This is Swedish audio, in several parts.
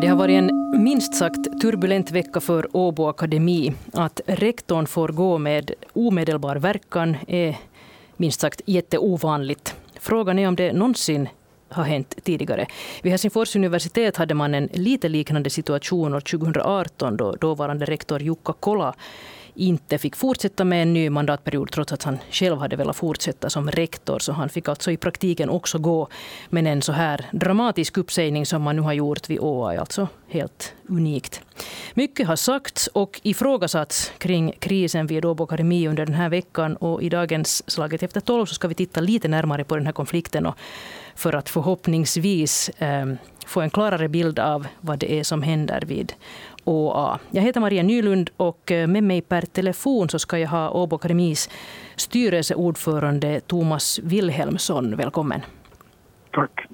Det har varit en minst sagt turbulent vecka för Åbo Akademi. Att rektorn får gå med omedelbar verkan är minst sagt jätteovanligt. Frågan är om det någonsin har hänt tidigare. Vid Helsingfors universitet hade man en lite liknande situation år 2018 då dåvarande rektor Jukka Kola inte fick fortsätta med en ny mandatperiod trots att han själv hade velat fortsätta som rektor. Så han fick alltså i praktiken också gå. Men en så här dramatisk uppsägning som man nu har gjort vid ÅA är alltså helt unikt. Mycket har sagts och ifrågasatts kring krisen vid Åbo Akademi under den här veckan. Och I dagens Slaget efter tolv så ska vi titta lite närmare på den här konflikten och för att förhoppningsvis eh, få en klarare bild av vad det är som händer vid ÅA. Jag heter Maria Nylund och eh, med mig per telefon så ska jag ha Åbo Akademis styrelseordförande Thomas Wilhelmsson. Välkommen. Tack.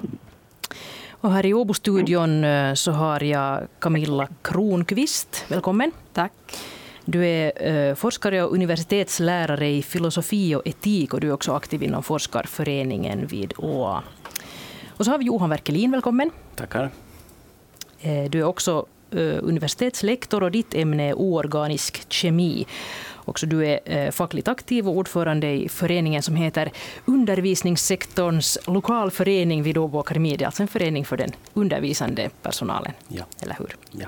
Och här i Åbo-studion eh, så har jag Camilla Kronqvist. Välkommen. Tack. Du är forskare och universitetslärare i filosofi och etik och du är också aktiv inom forskarföreningen vid ÅA. Och så har vi Johan Werkelin, välkommen. Tackar. Du är också universitetslektor och ditt ämne är oorganisk kemi. Också du är fackligt aktiv och ordförande i föreningen som heter Undervisningssektorns lokalförening vid Åbo Akademi. Det är alltså en förening för den undervisande personalen. Ja. Eller hur? Ja.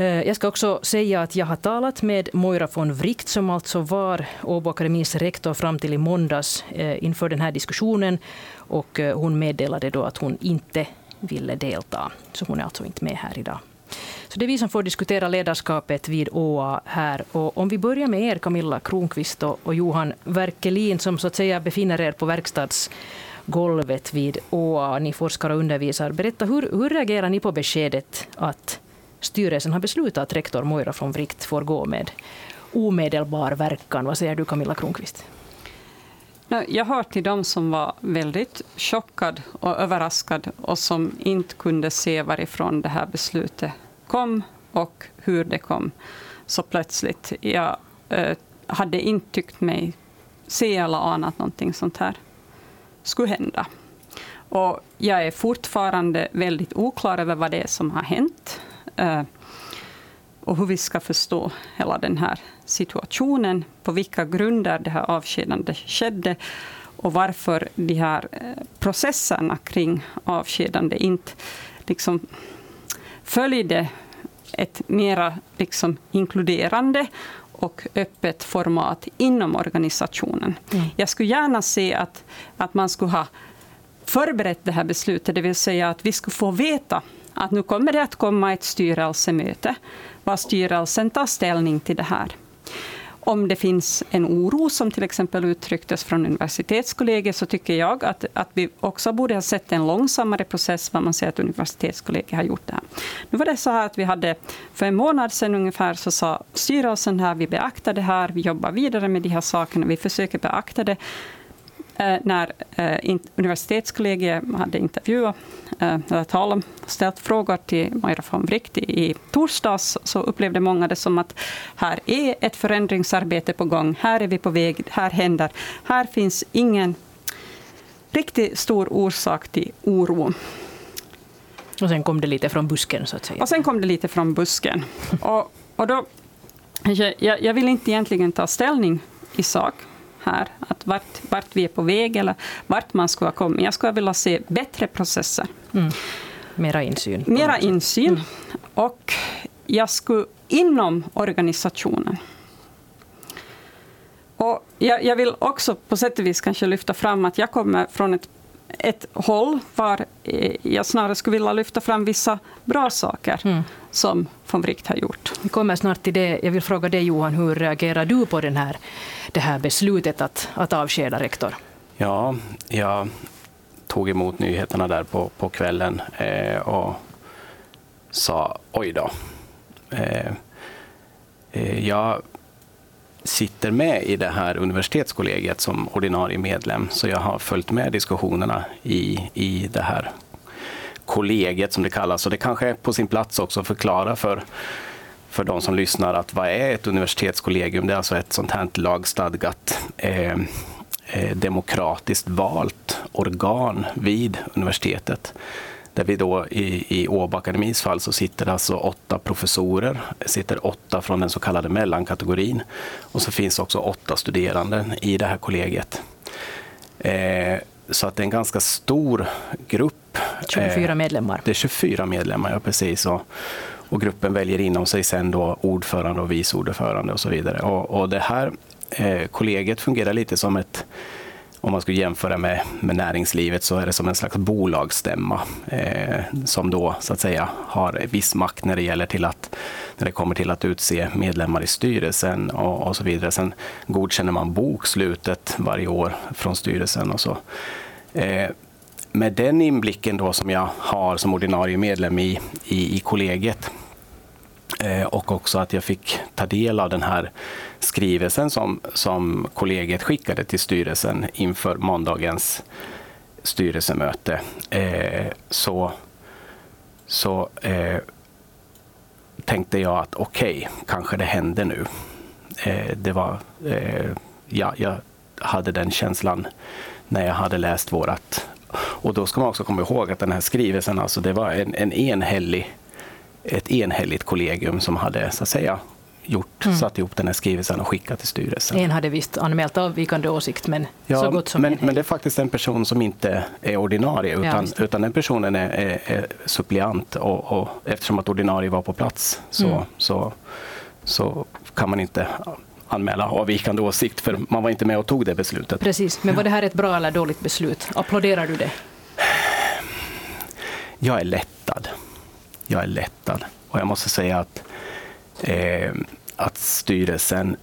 Eh, jag ska också säga att jag har talat med Moira von Wright som alltså var Åbo Akademis rektor fram till i måndags eh, inför den här diskussionen. Och eh, hon meddelade då att hon inte ville delta. Så hon är alltså inte med här idag. Så det är vi som får diskutera ledarskapet vid ÅA här. Och om vi börjar med er, Camilla Kronqvist och, Johan Werkelin, som så att säga befinner er på verkstadsgolvet vid ÅA. Ni forskar och undervisar. Berätta, hur, hur reagerar ni på beskedet att styrelsen har beslutat att rektor Moira från Vrikt får gå med omedelbar verkan? Vad säger du, Camilla Kronqvist? Jag hör till dem som var väldigt chockad och överraskad och som inte kunde se varifrån det här beslutet kom och hur det kom så plötsligt. Jag eh, hade inte tyckt mig se eller ana att någonting sånt här skulle hända. Och jag är fortfarande väldigt oklar över vad det är som har hänt och hur vi ska förstå hela den här situationen, på vilka grunder det här avskedandet skedde och varför de här eh, processerna kring avskedande inte liksom följde ett mera liksom inkluderande och öppet format inom organisationen. Mm. Jag skulle gärna se att, att man skulle ha förberett det här beslutet, det vill säga att vi skulle få veta att nu kommer det att komma ett styrelsemöte, var styrelsen tar ställning till det här om det finns en oro som till exempel uttrycktes från universitetskollegiet så tycker jag att, att vi också borde ha sett en långsammare process vad man säger att universitetskollegiet har gjort det här. Nu var det så här att vi hade för en månad sedan ungefär så sa styrelsen här vi beaktar det här, vi jobbar vidare med de här sakerna, vi försöker beakta det. Eh, när eh, universitetskollegiet hade intervjuat, eh, eller talat, ställt frågor till Maira von Wright i torsdags, så upplevde många det som att här är ett förändringsarbete på gång, här är vi på väg, här händer, här finns ingen riktigt stor orsak till oro. Och sen kom det lite från busken, så att säga. Och sen kom det lite från busken. Och, och då, jag, jag vill inte egentligen ta ställning i sak, här, att vart, vart vi är på väg eller vart man skulle ha kommit. Jag skulle vilja se bättre processer. Mm. Mera insyn. Mera insyn. Mm. Och jag skulle inom organisationen och jag, jag, vill också på sätt och vis kanske lyfta fram att jag kommer från ett, ett håll var jag snarare skulle vilja lyfta fram vissa bra saker. Mm som von Wright har gjort. Vi kommer snart till det. Jag vill fråga dig Johan, hur reagerar du på den här, det här beslutet att, att avskeda rektor? Ja, jag tog emot nyheterna där på, på kvällen eh, och sa oj då. Eh, eh, jag sitter med i det här universitetskollegiet som ordinarie medlem, så jag har följt med diskussionerna i, i det här kollegiet som det kallas. Och det kanske är på sin plats också att förklara för, för de som lyssnar att vad är ett universitetskollegium? Det är alltså ett sånt här lagstadgat eh, eh demokratiskt valt organ vid universitetet. Där vi då i, i Åbo Akademis fall så sitter det alltså åtta professorer, sitter åtta från den så kallade mellankategorin. Och så finns också åtta studerande i det här kollegiet. Eh, så att det är en ganska stor grupp. 24 medlemmar. Det är 24 medlemmar, ja precis. Och, och gruppen väljer inom sig sen då ordförande och vice ordförande och så vidare. Och, och det här eh, kollegiet fungerar lite som ett om man skulle jämföra med, med näringslivet så är det som en slags bolagsstämma eh, som då så att säga har viss makt när det gäller till att när det kommer till att utse medlemmar i styrelsen och, och så vidare. Sen godkänner man bokslutet varje år från styrelsen och så. Eh, med den inblicken då som jag har som ordinarie medlem i, i, i kollegiet Eh, och också att jag fick ta del av den här skrivelsen som, som kollegiet skickade till styrelsen inför måndagens styrelsemöte eh, så, så eh, tänkte jag att okej, okay, kanske det händer nu. Eh, det var, eh, ja, jag hade den känslan när jag hade läst vårat. Och då ska man också komma ihåg att den här skrivelsen, alltså det var en, en enhällig, ett enhälligt kollegium som hade så att säga gjort, mm. satt ihop den här skrivelsen och skickat till styrelsen. En hade visst anmält avvikande åsikt, men ja, så gott som men, men det är faktiskt en person som inte är ordinarie, utan, ja, utan den personen är, är, är suppleant. Och, och, eftersom att ordinarie var på plats så, mm. så, så kan man inte anmäla avvikande åsikt, för man var inte med och tog det beslutet. Precis, men var det här ett bra eller dåligt beslut? Applåderar du det? Jag är lättad. Jag är lättad. Och jag måste säga att eh, att styrelsen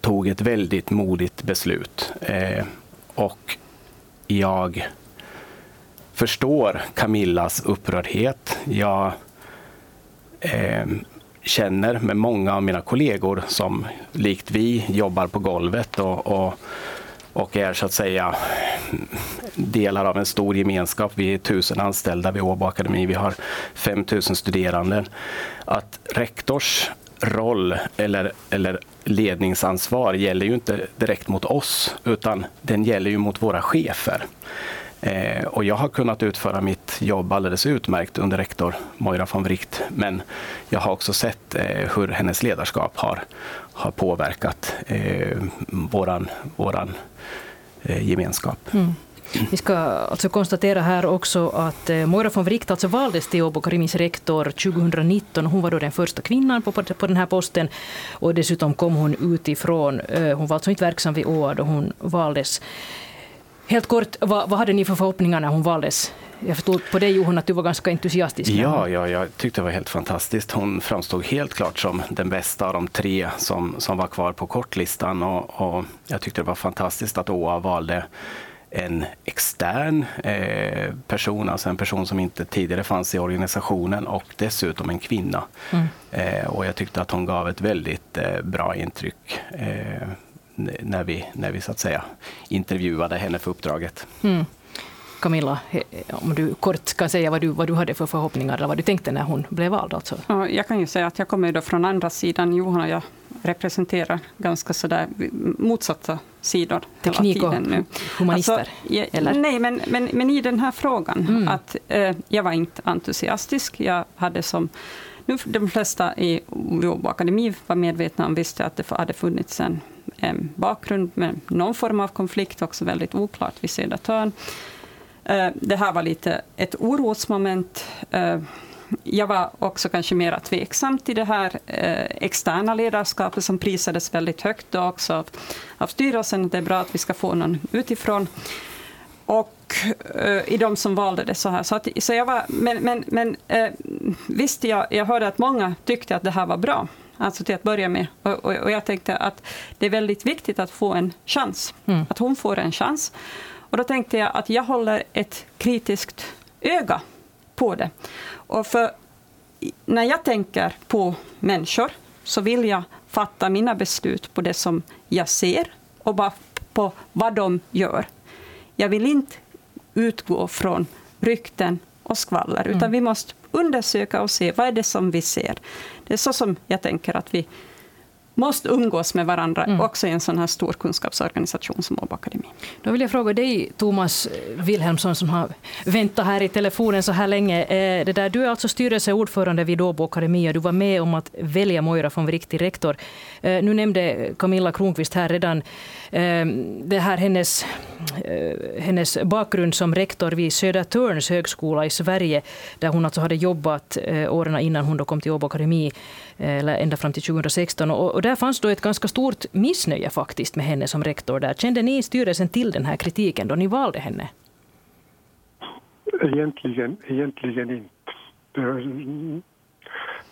tog ett väldigt modigt beslut. Eh, och jag förstår Camillas upprördhet. Jag eh, känner med många av mina kollegor som likt vi jobbar på golvet och, och, och är så att säga delar av en stor gemenskap. Vi är tusen anställda vid Åbo Akademi. Vi har 5000 studerande. Att rektors roll eller, eller ledningsansvar gäller ju inte direkt mot oss, utan den gäller ju mot våra chefer. Eh, och jag har kunnat utföra mitt jobb alldeles utmärkt under rektor Moira von Wright, men jag har också sett eh, hur hennes ledarskap har, har påverkat eh, våran, våran eh, gemenskap. Mm. Vi ska alltså konstatera här också att eh, Moira von Wright alltså valdes till Åbo Karimis rektor 2019. Hon var då den första kvinnan på, på den här posten. Och dessutom kom hon utifrån. Eh, hon var alltså inte verksam vid ÅA då hon valdes. Helt kort, vad, vad hade ni för förhoppningar när hon valdes? Jag förstod på dig Johan att du var ganska entusiastisk. Ja, ja, jag tyckte det var helt fantastiskt. Hon framstod helt klart som den bästa av de tre som, som var kvar på kortlistan. Och, och jag tyckte det var fantastiskt att ÅA valde en extern eh, person, alltså en person som inte tidigare fanns i organisationen och dessutom en kvinna. Mm. Eh, och jag tyckte att hon gav ett väldigt eh, bra intryck eh, när, vi, när vi så att säga intervjuade henne för uppdraget. Mm. Camilla, om du kort kan säga vad du, vad du hade för förhoppningar eller vad du tänkte när hon blev vald? Alltså. jag kan ju säga att jag kommer då från andra sidan. Johan och jag representerar ganska sådär motsatta sidor Teknik hela tiden nu. humanister? Alltså, jag, eller? Nej, men, men, men i den här frågan, mm. att eh, jag var inte entusiastisk. Jag hade som nu de flesta i Åbo Akademi var medvetna om, visste att det hade funnits en Eh, bakgrund med någon form av konflikt, också väldigt oklart vid Södertörn. Eh, det här var lite ett orosmoment. Eh, jag var också kanske mer tveksam till det här externa ledarskapet som prisades väldigt högt då också av, av styrelsen. Det är bra att vi ska få någon utifrån. Och i de som valde det så här. Så, att, så jag var, men men, men visst, jag, jag hörde att många tyckte att det här var bra. Alltså till att börja med. Och, och, och jag tänkte att det är väldigt viktigt att få en chans. Mm. Att hon får en chans. Och då tänkte jag att jag håller ett kritiskt öga på det. Och för när jag tänker på människor så vill jag fatta mina beslut på det som jag ser och bara på vad de gör. Jag vill inte utgå från rykten och skvaller, utan mm. vi måste undersöka och se vad är det som vi ser. Det är så som jag tänker att vi måste umgås med varandra, mm. också i en sån här stor kunskapsorganisation som Åbo Akademi. Då vill jag fråga dig, Thomas Wilhelmsson, som har väntat här i telefonen så här länge. Eh, det där, du är alltså styrelseordförande vid Åbo Akademi och du var med om att välja Moira som riktig rektor. Eh, nu nämnde Camilla Kronqvist här redan eh, det här hennes, hennes bakgrund som rektor vid Södertörns högskola i Sverige, där hon alltså hade jobbat åren innan hon då kom till Åbo Akademi, Eh, eller ända fram till 2016. Och, och där fanns då ett ganska stort missnöje faktiskt med henne som rektor. där. Kände ni i styrelsen till den här kritiken då ni valde henne? Egentligen, egentligen inte. Det,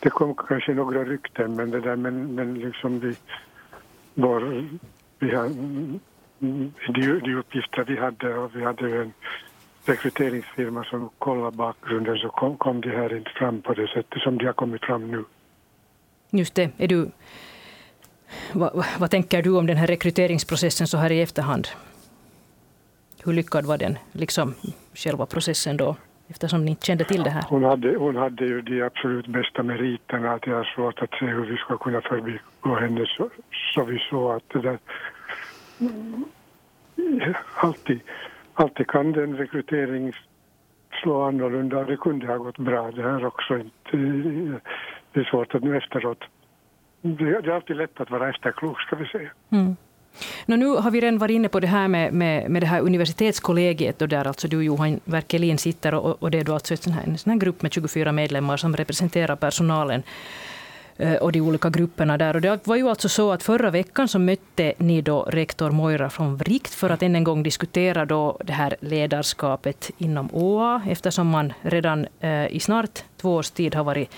det kom kanske några rykten, men, det där, men, men liksom vi, var, vi hade, de, de uppgifter vi hade, och vi hade en rekryteringsfirma som kollade bakgrunden, så kom, kom de här inte fram på det sättet som de har kommit fram nu. Just det. Är du, vad, vad tänker du om den här rekryteringsprocessen så här i efterhand? Hur lyckad var den, liksom själva processen då, eftersom ni inte kände till det här? Hon hade, hon hade ju de absolut bästa meriterna. Att jag har svårt att se hur vi ska kunna förbigå henne så, så vi såg att det där... Alltid, alltid kan den rekrytering slå annorlunda. Det kunde ha gått bra det här också. Inte, det är svårt att nu efteråt... Det är alltid lätt att vara efterklok, ska vi säga. Mm. No, nu har vi redan varit inne på det här med, med, med det här universitetskollegiet, då där alltså du Johan Werkelin sitter, och, och det är då alltså sån här, en sån här grupp med 24 medlemmar som representerar personalen och de olika grupperna där. Och det var ju alltså så att förra veckan så mötte ni då rektor Moira från Vrikt för att än en gång diskutera då det här ledarskapet inom OA, eftersom man redan eh, i snart två års tid har varit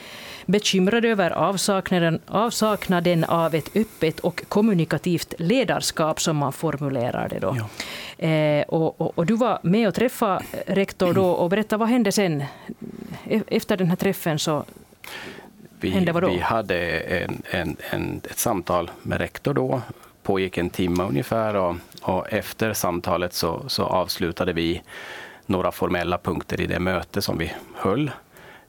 bekymrad över avsaknaden, avsaknaden av ett öppet och kommunikativt ledarskap, som man formulerar det. Då. Ja. Eh, och, och, och, du var med och träffade rektor då, och berätta vad hände sen? E-, efter den här träffen så vi? Vi hade en, en, en, ett samtal med rektor då, pågick en timme ungefär och, och efter samtalet så, så avslutade vi några formella punkter i det möte som vi höll.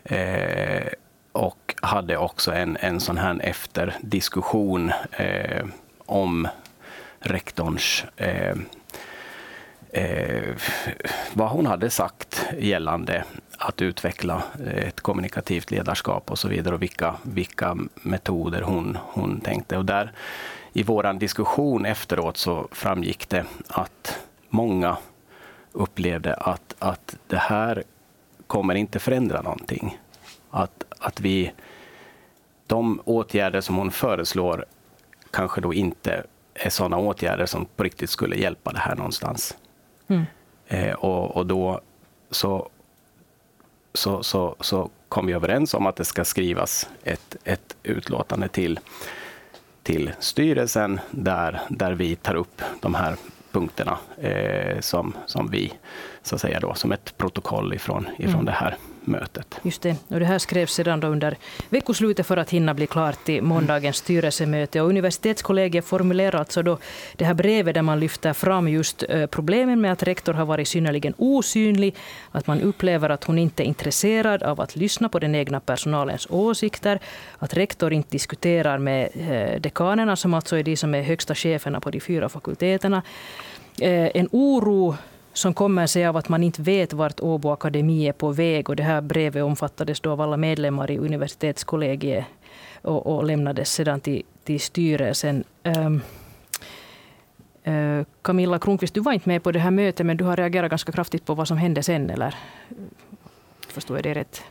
Eh, och hade också en, en sån här efterdiskussion eh, om rektorns eh, eh, vad hon hade sagt gällande att utveckla eh, ett kommunikativt ledarskap och så vidare och vilka, vilka metoder hon, hon tänkte. Och där i vår diskussion efteråt så framgick det att många upplevde att, att det här kommer inte förändra någonting. Att, att vi, de åtgärder som hon föreslår kanske då inte är sådana åtgärder som på riktigt skulle hjälpa det här någonstans. Mm. Eh, och, och då så, så, så, så kom vi överens om att det ska skrivas ett, ett utlåtande till, till styrelsen där, där vi tar upp de här punkterna eh, som, som vi, så att säga då, som ett protokoll ifrån, ifrån mm. det här mötet. Just det. Och det här skrevs sedan då under veckoslutet för att hinna bli klart till måndagens styrelsemöte. Och universitetskollegiet formulerar alltså då det här brevet där man lyfter fram just eh, problemen med att rektor har varit synnerligen osynlig, att man upplever att hon inte är intresserad av att lyssna på den egna personalens åsikter, att rektor inte diskuterar med eh, dekanerna, som alltså är de som är högsta cheferna på de fyra fakulteterna. Eh, en oro som kommer sig av att man inte vet vart Åbo Akademi är på väg. Och det här brevet omfattades då av alla medlemmar i universitetskollegiet och, och lämnades sedan till, till styrelsen. Um, uh, Camilla Kronqvist, du var inte med på det här mötet, men du har reagerat ganska kraftigt på vad som hände sen, eller förstår jag det rätt?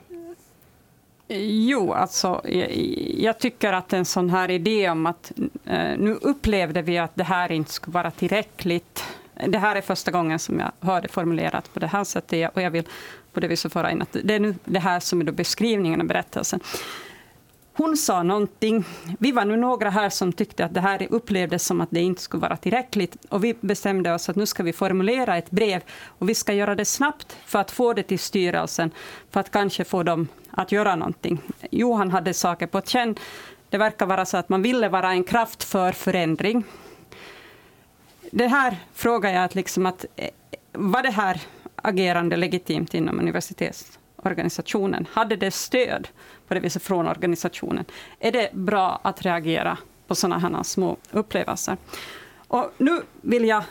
Jo, alltså, jag, jag, tycker att en sån här idé om att eh, nu upplevde vi att det här inte skulle vara tillräckligt det här är första gången som jag hör det formulerat på det här sättet. Och jag vill på det viset föra in att det är nu det här som är då beskrivningen och berättelsen. Hon sa någonting. Vi var nu några här som tyckte att det här upplevdes som att det inte skulle vara tillräckligt. Och vi bestämde oss att nu ska vi formulera ett brev. Och vi ska göra det snabbt för att få det till styrelsen. För att kanske få dem att göra någonting. Johan hade saker på känn. Det verkar vara så att man ville vara en kraft för förändring det här frågar jag att, liksom att eh, var det här agerande legitimt inom universitetsorganisationen? Hade det stöd på det viset från organisationen? Är det bra att reagera på sådana här små upplevelser. Och nu vill jag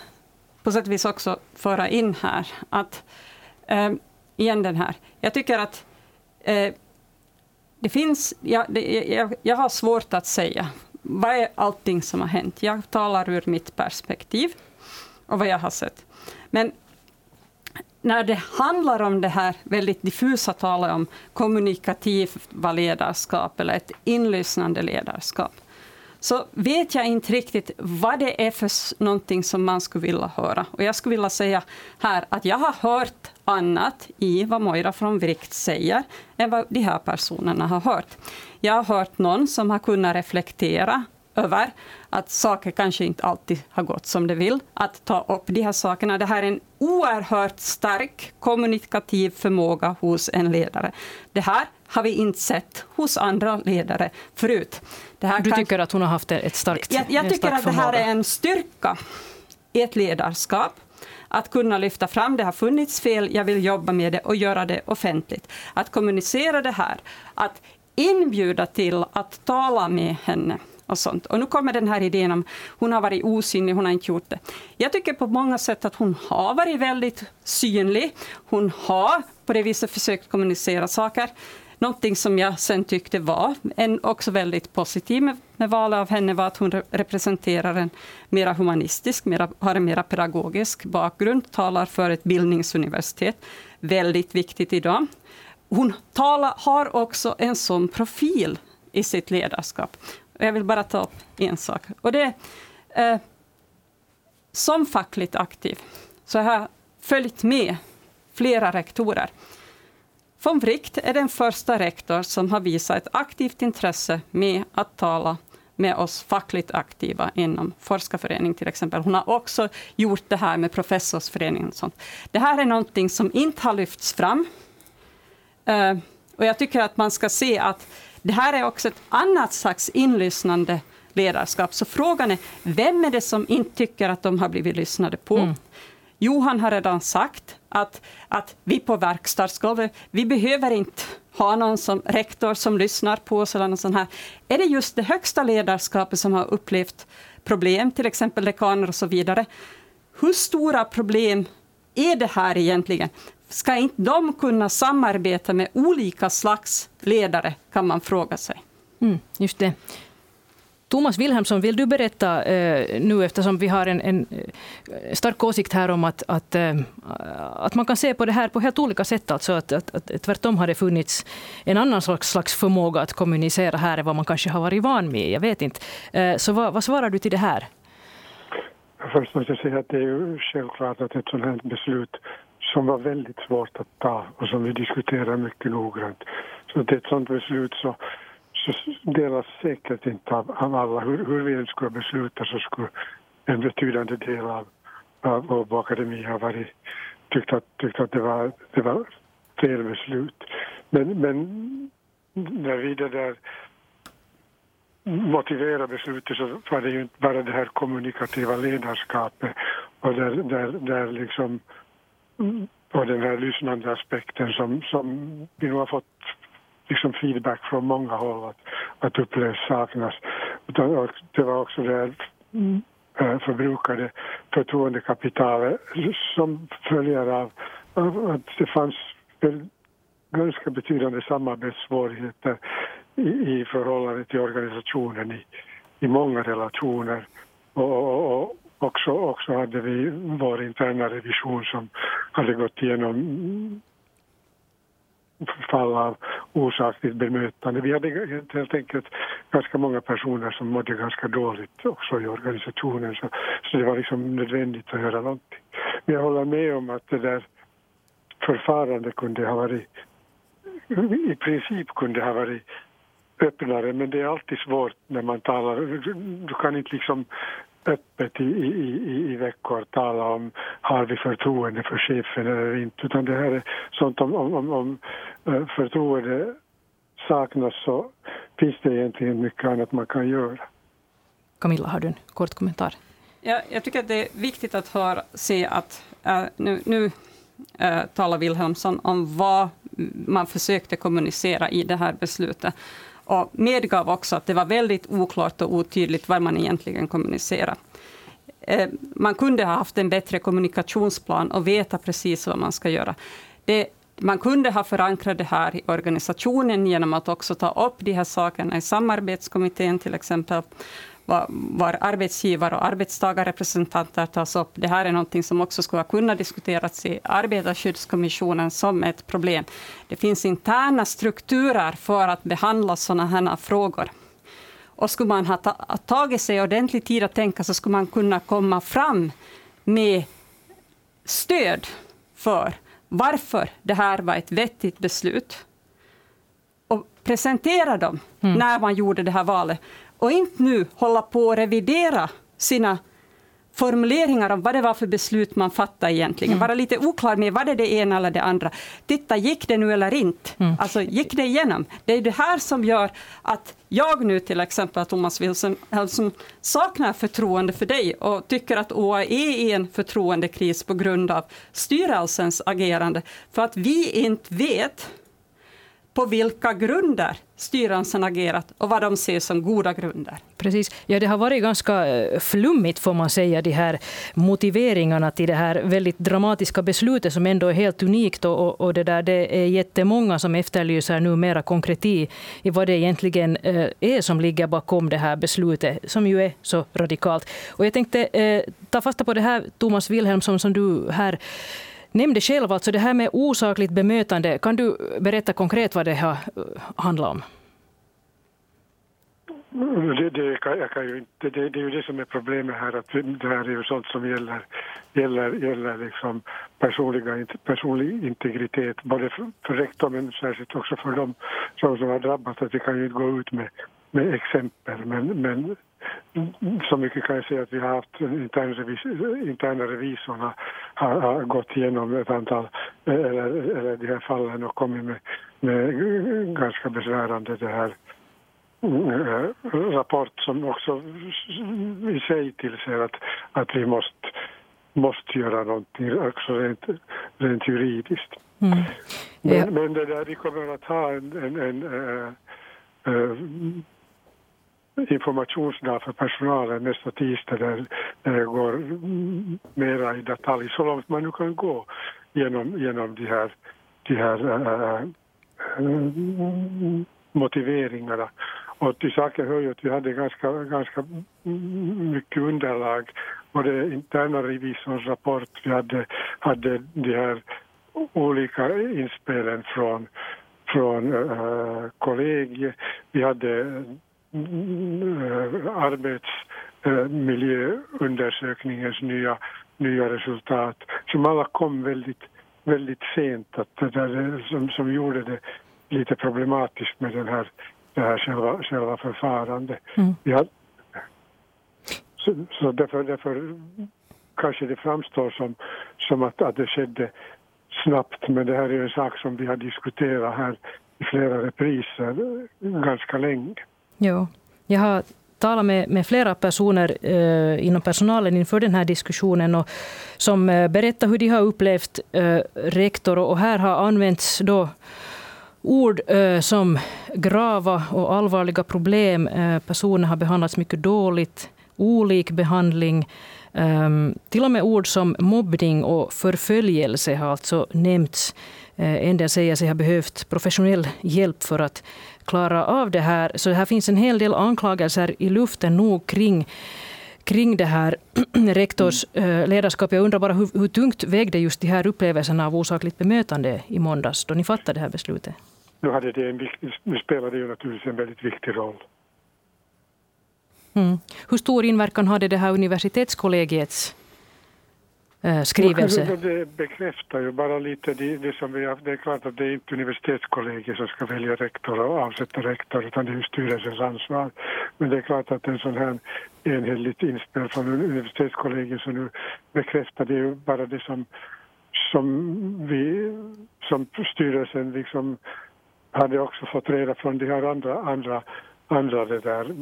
på sätt och vis också föra in här att, eh, igen den här, jag tycker att eh, det finns, ja, det, jag, jag har svårt att säga vad är allting som har hänt. Jag talar ur mitt perspektiv och vad jag har sett. Men när det handlar om det här väldigt diffusa talet om kommunikativt ledarskap eller ett inlyssnande ledarskap, så vet jag inte riktigt vad det är för någonting som man skulle vilja höra. Och jag skulle vilja säga här att jag har hört annat i vad Moira från Vrikt säger än vad de här personerna har hört. Jag har hört någon som har kunnat reflektera över att saker kanske inte alltid har gått som de vill, att ta upp de här sakerna. Det här är en oerhört stark kommunikativ förmåga hos en ledare. Det här har vi inte sett hos andra ledare förut du kan... tycker att hon har haft ett starkt Jag, jag tycker att det här är en styrka i ett ledarskap att kunna lyfta fram det har funnits fel, jag vill jobba med det och göra det offentligt. Att kommunicera det här, att inbjuda till att tala med henne och sånt. Och nu kommer den här idén om hon har varit osynlig, hon har inte gjort det. Jag tycker på många sätt att hon har varit väldigt synlig. Hon har på det viset försökt kommunicera saker. Någonting som jag sen tyckte var en, också väldigt positivt med, med valet av henne var att hon representerar en mera humanistisk, mera, har en mera pedagogisk bakgrund, talar för ett bildningsuniversitet. Väldigt viktigt idag. Hon talar, har också en sån profil i sitt ledarskap. Jag vill bara ta upp en sak. Och det eh, som fackligt aktiv så har jag följt med flera rektorer. Von Wright är den första rektor som har visat ett aktivt intresse med att tala med oss fackligt aktiva inom forskarförening till exempel. Hon har också gjort det här med professorsföreningen. Och sånt. Det här är någonting som inte har lyfts fram. Uh, och jag tycker att man ska se att det här är också ett annat slags inlyssnande ledarskap. Så frågan är, vem är det som inte tycker att de har blivit lyssnade på? Mm. Johan har redan sagt att, att vi på verkstadsgolvet, vi behöver inte ha någon som rektor som lyssnar på oss eller något sånt här. Är det just det högsta ledarskapet som har upplevt problem, till exempel dekaner och så vidare? Hur stora problem är det här egentligen? Ska inte de kunna samarbeta med olika slags ledare, kan man fråga sig. Mm, just det. Thomas Wilhelmsson, vill du berätta eh, nu, eftersom vi har en, en, eh, stark åsikt här om att, att, eh, att man kan se på det här på helt olika sätt. Alltså att, att, att tvärtom har det funnits en annan slags, slags förmåga att kommunicera här än vad man kanske har varit van med. Jag vet inte. Eh, så vad, vad svarar du till det här? Först måste jag säga att det är ju självklart att ett sådant här beslut som var väldigt svårt att ta och som vi diskuterar mycket noggrant. Så det är ett sådant beslut så delas säkert inte av, av alla. Hur, hur vi än skulle besluta så skulle en betydande del av, av Åbo Akademi ha varit, tyckt att, tyckt att det, var, det var fel beslut. Men, men när vi det där motivera beslutet så var det ju inte bara det här kommunikativa ledarskapet och där, där, där liksom och den här lyssnande aspekten som, som vi nu har fått liksom feedback från många håll att, att upplevs saknas. Utan det var också det här eh, förbrukade förtroendekapitalet som följer av, av att det fanns ganska betydande samarbetssvårigheter i, i förhållande till organisationen i, i många relationer. Och, och, och, också, också hade vi vår interna revision som hade gått igenom fall av osakligt bemötande. Vi hade helt enkelt ganska många personer som mådde ganska dåligt också i organisationen så, så det var liksom nödvändigt att göra någonting. Men jag håller med om att det där förfarandet kunde ha varit i princip kunde ha varit öppnare men det är alltid svårt när man talar. Du kan inte liksom öppet i, i, i veckor tala om har vi förtroende för chefen eller inte. Utan det här är sånt om, om, om, om eh, förtroende saknas så finns det egentligen mycket annat man kan göra. Camilla, har du en kort kommentar? Ja, jag tycker att det är viktigt att höra, se att äh, nu, nu äh, talar Wilhelmsson om vad man försökte kommunicera i det här beslutet och medgav också att det var väldigt oklart och otydligt vad man egentligen kommunicerade. Eh, man kunde ha haft en bättre kommunikationsplan och veta precis vad man ska göra. Det, man kunde ha förankrat det här i organisationen genom att också ta upp de här sakerna i samarbetskommittén till exempel var, arbetsgivare och arbetstagarrepresentanter tas upp. Det här är något som också skulle kunna diskuterats i arbetarskyddskommissionen som ett problem. Det finns interna strukturer för att behandla sådana här frågor. Och skulle man ha tagit sig ordentlig tid att tänka så skulle man kunna komma fram med stöd för varför det här var ett vettigt beslut och presentera dem mm. när man gjorde det här valet. Och inte nu hålla på och revidera sina formuleringar om vad det var för beslut man fattade egentligen. Mm. Vara lite oklar med vad det är det ena eller det andra. Titta, gick det nu eller inte? Mm. Alltså, gick det igenom? Det är det här som gör att jag nu till exempel, Thomas Wilson, alltså, saknar förtroende för dig och tycker att OA är i en förtroendekris på grund av styrelsens agerande. För att vi inte vet på vilka grunder styrelsen agerat och vad de ser som goda grunder. Precis. Ja, det har varit ganska eh, flummigt får man säga, de här motiveringarna till det här väldigt dramatiska beslutet som ändå är helt unikt. Och, och det, där, det är jättemånga som efterlyser nu mera konkreti i vad det egentligen eh, är som ligger bakom det här beslutet, som ju är så radikalt. Och jag tänkte eh, ta fasta på det här, Thomas Wilhelmsson, som du här nämnde själv, alltså det här med osakligt bemötande. Kan du berätta konkret vad det har eh, handlar handlat om? Mm, det, det, jag kan ju inte, det, det är ju det som är problemet här, att det här är ju sånt som gäller, gäller, gäller liksom personliga, personlig integritet, både för, för rektorn men särskilt också för dem som, som har drabbats. Att vi kan ju inte gå ut med, med exempel, men, men så mycket kan jag säga att vi har haft intern revis, interna revisorna har, har gått igenom ett antal, eller, eller de här fallen och kommit med, med ganska besvärande det här äh, rapport som också i sig tillser att, att vi måste, måste göra någonting också rent, rent juridiskt. Mm. Men, men det där, vi kommer att ha en, en, en äh, äh, informationsdag för personalen nästa tisdag där det går mera i detalj, så långt man nu kan gå genom, genom de här, de här äh, äh motiveringarna. Och till saken hör ju att vi hade ganska, ganska mycket underlag. Både interna revisorns rapport, vi hade, hade de här olika inspelen från, från äh, kollegiet. Vi hade arbetsmiljöundersökningens nya, nya resultat som alla kom väldigt, väldigt sent, att det där, som, som gjorde det lite problematiskt med den här, det här själva, själva förfarandet. Mm. Har, så, så därför, därför kanske det framstår som, som att, att det skedde snabbt, men det här är en sak som vi har diskuterat här i flera repriser ganska länge. Jo. Jag har talat med, med flera personer eh, inom personalen inför den här diskussionen och som eh, berättar hur de har upplevt eh, rektor. Och här har använts då ord eh, som grava och allvarliga problem. Eh, personer har behandlats mycket dåligt, olik behandling. Ehm, till och med ord som mobbning och förföljelse har alltså nämnts. Uh, en del säger sig ha behövt professionell hjälp för att klara av det här. Så här finns en hel del anklagelser i luften nog kring kring det här rektors uh, ledarskap. Jag undrar bara hur, hur tungt vägde just de här upplevelserna av osakligt bemötande i måndags då ni fattade det här beslutet? Nu, hade det en nu spelade det naturligtvis en väldigt viktig roll. Mm. Hur stor inverkan hade det här universitetskollegiets eh, Eh, skrivelse? Det bekräftar ju bara lite det, det som vi har, Det är klart att det är inte universitetskollegiet som ska välja rektor och avsätta rektor utan det är styrelsens ansvar. Men det är klart att en sån här enhälligt inspel från universitetskollegiet så nu bekräftar det ju bara det som, som vi som styrelsen liksom hade också fått reda från de här andra, andra, andra det där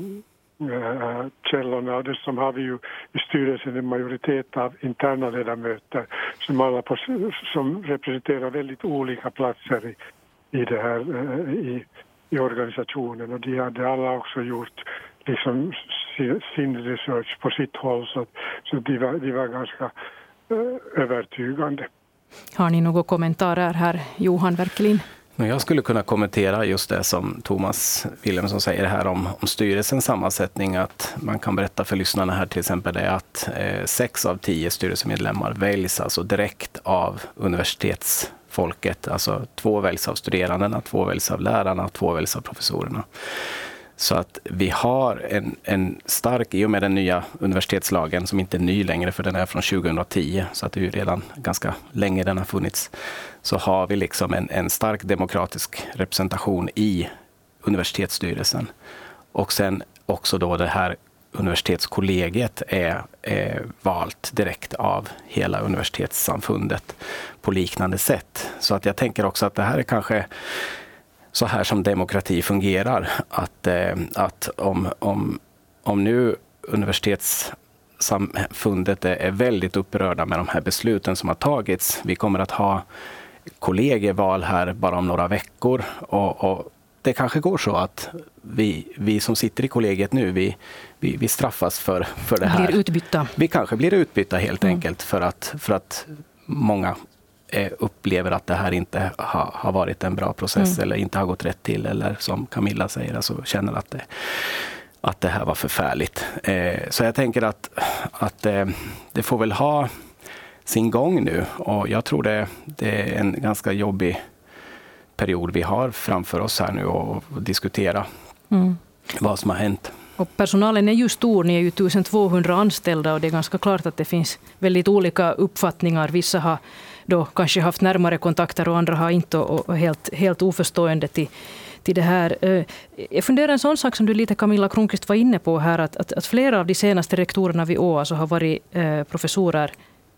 Eh, äh, källorna och dessutom har vi ju i styrelsen en majoritet av interna ledamöter som alla på, som representerar väldigt olika platser i, i det här, äh, i, i organisationen och de hade alla också gjort liksom sin research på sitt håll så, så de, var, de var ganska eh, övertygande. Har ni några kommentarer här, Johan men Jag skulle kunna kommentera just det som Thomas Wilhelmsson säger här om, om styrelsens sammansättning. Att man kan berätta för lyssnarna här till exempel det att eh, sex av tio styrelsemedlemmar väljs alltså direkt av universitetsfolket. Alltså två väljs av studerandena, två väljs av lärarna, två väljs av professorerna. Så att vi har en, en stark, i och med den nya universitetslagen, som inte är ny längre, för den är från 2010, så att det är ju redan ganska länge den har funnits, så har vi liksom en, en stark demokratisk representation i universitetsstyrelsen. Och sen också då det här universitetskollegiet är, är valt direkt av hela universitetssamfundet på liknande sätt. Så att jag tänker också att det här är kanske så här som demokrati fungerar. Att, eh, att om, om, om nu universitetssamfundet är väldigt upprörda med de här besluten som har tagits. Vi kommer att ha kollegieval här bara om några veckor. Och, och det kanske går så att vi, vi som sitter i kollegiet nu, vi, vi, vi straffas för, för det här. Blir utbytta. Vi kanske blir utbytta helt mm. enkelt för att, för att många upplever att det här inte ha, har varit en bra process mm. eller inte har gått rätt till eller som Camilla säger, alltså känner att det, att det här var förfärligt. Eh, så jag tänker att, att eh, det får väl ha sin gång nu och jag tror det, det är en ganska jobbig period vi har framför oss här nu och, och diskutera mm. vad som har hänt. Och personalen är ju stor, ni är ju 1200 anställda och det är ganska klart att det finns väldigt olika uppfattningar. Vissa har då kanske haft närmare kontakter och andra har inte och, och helt, helt oförstående till, till det här. Eh, jag funderar en sån sak som du lite Camilla Kronqvist var inne på här, att, att, att flera av de senaste rektorerna vid Åa alltså har varit eh, professorer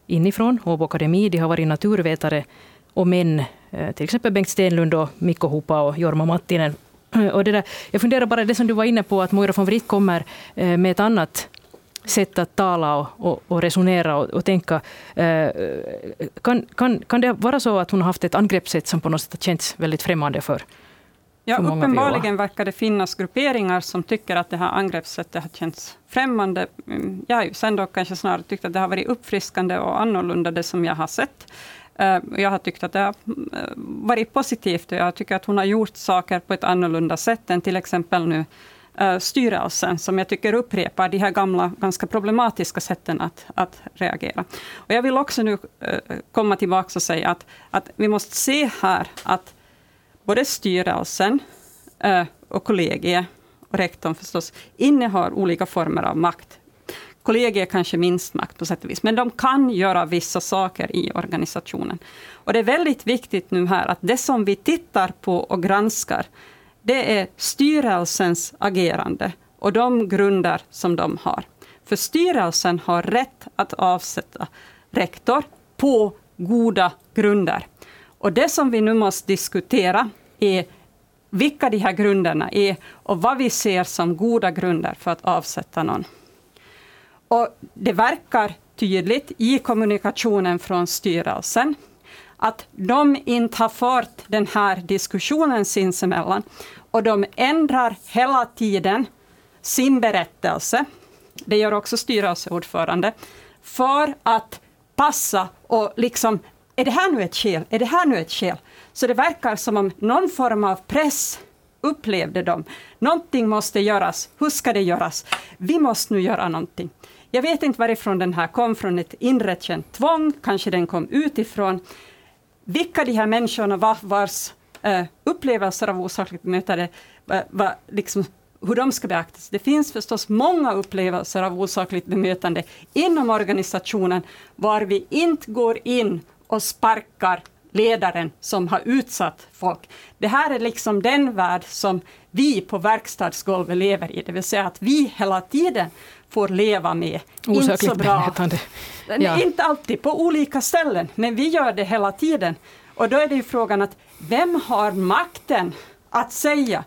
inifrån Åbo Akademi, de har varit naturvetare och män, eh, till exempel Bengt Stenlund och Mikko Hupa och Jorma Mattinen. Eh, och det där, jag funderar bara det som du var inne på, att Moira von Wright kommer eh, med ett annat sätt att tala och, och, och resonera och, och tänka. Eh, kan, kan, kan det vara så att hon har haft ett angreppssätt som på något sätt har känts väldigt främmande för Ja, uppenbarligen verkar det finnas grupperingar som tycker att det här angreppssättet har känts främmande. Mm, jag har ju sen då kanske snarare tyckt att det har varit uppfriskande och annorlunda det som jag har sett. Eh, jag har tyckt att det har eh, varit positivt och jag tycker att hon har gjort saker på ett annorlunda sätt än till exempel nu Eh, styrelsen, som jag tycker upprepar de här gamla, ganska problematiska sätten att, att reagera. Och jag vill också nu eh, komma tillbaka och säga att, att vi måste se här att både styrelsen eh, och kollegiet, och rektorn förstås, innehar olika former av makt. Kollegiet kanske minst makt på sätt och vis, men de kan göra vissa saker i organisationen. Och det är väldigt viktigt nu här att det som vi tittar på och granskar, det är styrelsens agerande och de grunder som de har. För styrelsen har rätt att avsätta rektor på goda grunder. Och det som vi nu måste diskutera är vilka de här grunderna är och vad vi ser som goda grunder för att avsätta någon. Och det verkar tydligt i kommunikationen från styrelsen att de inte har fört den här diskussionen sinsemellan och de ändrar hela tiden sin berättelse. Det gör också styrelseordförande. För att passa och liksom, är det här nu ett skäl? Är det här nu ett skäl? Så det verkar som om någon form av press upplevde de. Någonting måste göras. Hur ska det göras? Vi måste nu göra någonting. Jag vet inte varifrån den här kom, från ett inre känt tvång, kanske den kom utifrån. Vilka de här människorna var vars uh, upplevelser av osakligt bemötande, var liksom, hur de ska beaktas. Det finns förstås många upplevelser av osakligt bemötande inom organisationen, var vi inte går in och sparkar ledaren som har utsatt folk. Det här är liksom den värld som vi på verkstadsgolvet lever i, det vill säga att vi hela tiden får leva med. Osakligt inte så bra. Bemötande. Ja. Inte alltid, på olika ställen, men vi gör det hela tiden. Och då är det ju frågan att vem har makten att säga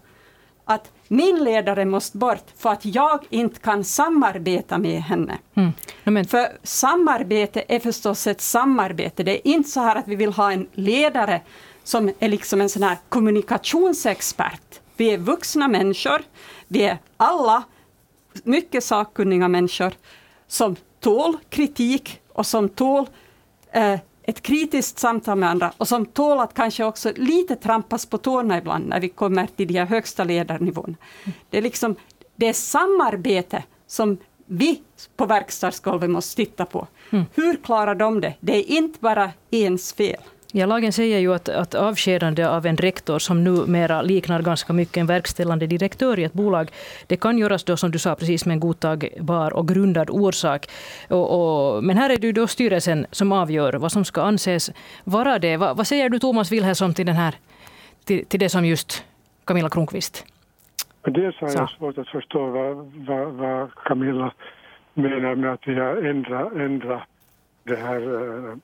att min ledare måste bort för att jag inte kan samarbeta med henne. Mm. Men. För samarbete är förstås ett samarbete. Det är inte så här att vi vill ha en ledare som är liksom en sån här kommunikationsexpert. Vi är vuxna människor. Vi är alla mycket sakkunniga människor som tål kritik och som tål eh, ett kritiskt samtal med andra och som tål att kanske också lite trampas på tårna ibland när vi kommer till de här högsta ledarnivåerna. Det är, liksom, det är samarbete som vi på verkstadsgolvet måste titta på. Mm. Hur klarar de det? Det är inte bara ens fel. Ja, lagen säger ju att, att avskedande av en rektor som numera liknar ganska mycket en verkställande direktör i ett bolag, det kan göras då som du sa precis med en godtagbar och grundad orsak. Och, och, men här är det ju då styrelsen som avgör vad som ska anses vara det. Va, vad säger du Thomas Wilhelmsson till, den här, till, till det som just Camilla Kronqvist Dels har jag svårt att förstå vad, vad, vad Camilla menar med att vi har ändrat, ändrat det här uh,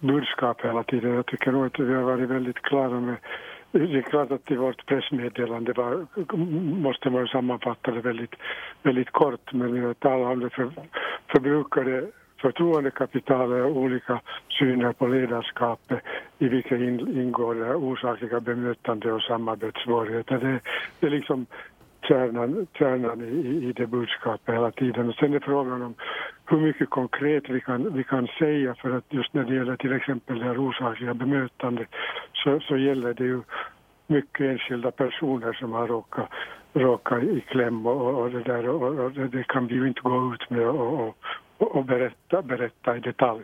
budskap hela tiden. Jag tycker nog att vi har varit väldigt klara med det är klart att i vårt pressmeddelande var, måste man sammanfatta det väldigt, väldigt kort men jag talar om det för, förbrukade förtroendekapitalet och olika syner på ledarskapet i vilka ingår det osakliga bemötande och samarbetssvårigheter. Det, det är liksom kärnan, kärnan i, i det budskapet hela tiden. Och sen är frågan om hur mycket konkret vi kan, vi kan säga för att just när det gäller till exempel det här osakliga bemötandet så, så gäller det ju mycket enskilda personer som har råkat, råkat i kläm och, och det där och, och det, det, kan vi ju inte gå ut med och, och, och berätta, berätta i detalj.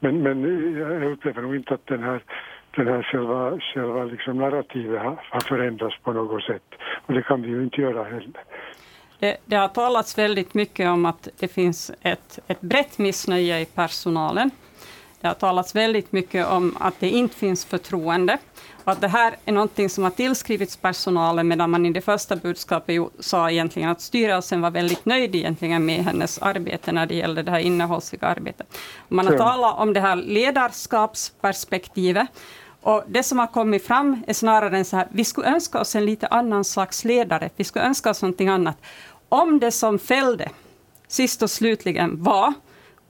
Men, men jag upplever nog inte att den här den här själva, själva liksom narrativet har, förändrats på något sätt. Och det kan vi ju inte göra heller. Det, det, har talats väldigt mycket om att det finns ett, ett brett missnöje i personalen. Det har talats väldigt mycket om att det inte finns förtroende. Och att det här är någonting som har tillskrivits personalen, medan man i det första budskapet sa egentligen att styrelsen var väldigt nöjd egentligen med hennes arbete när det gällde det här innehållsliga arbetet. Man har talat om det här ledarskapsperspektivet. Och det som har kommit fram är snarare så här, vi skulle önska oss en lite annan slags ledare, vi skulle önska oss någonting annat. Om det som fällde, sist och slutligen, var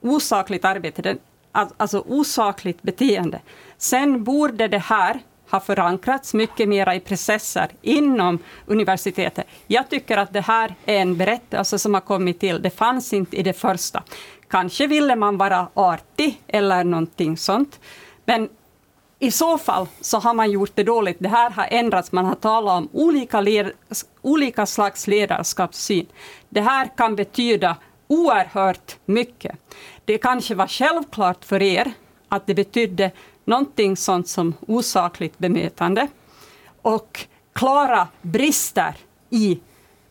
osakligt arbete, alltså osakligt beteende, sen borde det här har förankrats mycket mera i processer inom universitetet. Jag tycker att det här är en berättelse som har kommit till. Det fanns inte i det första. Kanske ville man vara artig eller någonting sånt. Men i så fall så har man gjort det dåligt. Det här har ändrats. Man har talat om olika, led, olika slags ledarskapssyn. Det här kan betyda oerhört mycket. Det kanske var självklart för er att det betydde någonting sånt som osakligt bemötande och klara brister i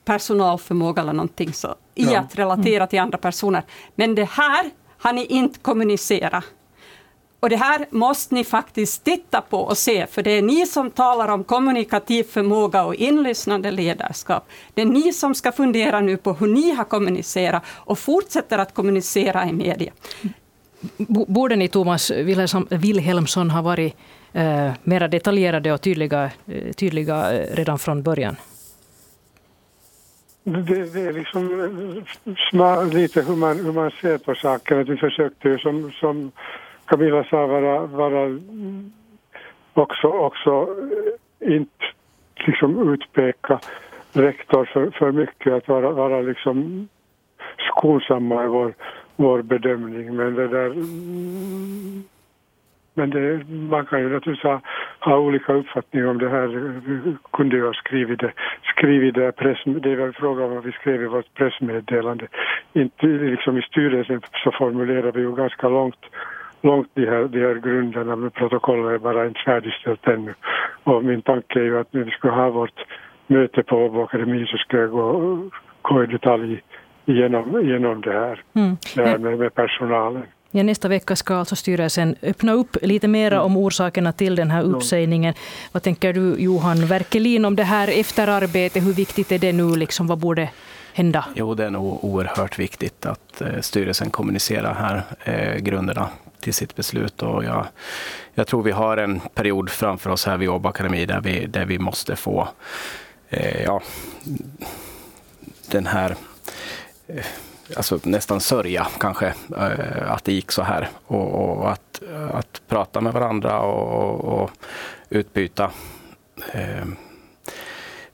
personalförmåga eller någonting så, i ja. att relatera till andra personer. Men det här har ni inte kommunicerat. Och det här måste ni faktiskt titta på och se, för det är ni som talar om kommunikativ förmåga och inlyssnande ledarskap. Det är ni som ska fundera nu på hur ni har kommunicerat och fortsätter att kommunicera i media. Borde ni, Thomas Wilhelmsson, ha varit eh, mer detaljerade och tydliga, eh, tydliga eh, redan från början? Det, det är liksom eh, lite hur man, hur man ser på saker. vi försökte ju som, som Camilla sa vara, vara också, också eh, inte liksom utpeka rektor för, för mycket, att vara, vara liksom skonsamma i vår vår bedömning. Men det där... Men det, man kan ju naturligtvis ha, ha olika uppfattningar om det här. Vi kunde ju ha skrivit det, skrivit det press, det är väl fråga om vad vi skrev i vårt pressmeddelande. Inte liksom i styrelsen så formulerar vi ju ganska långt långt de här, de här grunderna men protokollet är bara inte färdigställt ännu. Och min tanke är ju att när vi ska ha vårt möte på Åbo Akademi så ska jag gå, gå i detalj genom, genom det här, mm. det här med, med personalen. Ja, nästa vecka ska alltså styrelsen öppna upp lite mer mm. om orsakerna till den här uppsägningen. Vad tänker du Johan Werkelin om det här efterarbetet? Hur viktigt är det nu? Liksom, vad borde hända? Jo, det är nog oerhört viktigt att eh, styrelsen kommunicerar här eh, grunderna till sitt beslut. Och jag, jag tror vi har en period framför oss här vid Åbo Akademi där vi, där vi måste få eh, ja, den här Eh, alltså nästan sörja kanske eh, att det gick så här. Och, och att, att prata med varandra och, och utbyta eh,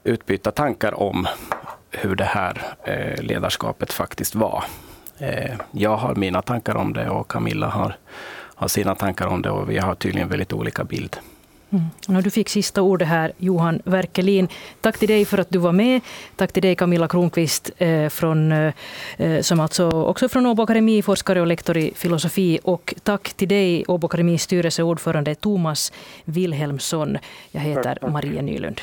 utbyta tankar om hur det här eh, ledarskapet faktiskt var. Eh, jag har mina tankar om det och Camilla har, har sina tankar om det och vi har tydligen väldigt olika bild. Mm. Du fick sista ordet här, Johan Werkelin. Tack till dig för att du var med. Tack till dig, Camilla Kronqvist, eh, från, eh, som alltså också från Åbo Akademi, forskare och lektor i filosofi. Och tack till dig, Åbo Akademis styrelseordförande Thomas Wilhelmsson. Jag heter Maria Nylund.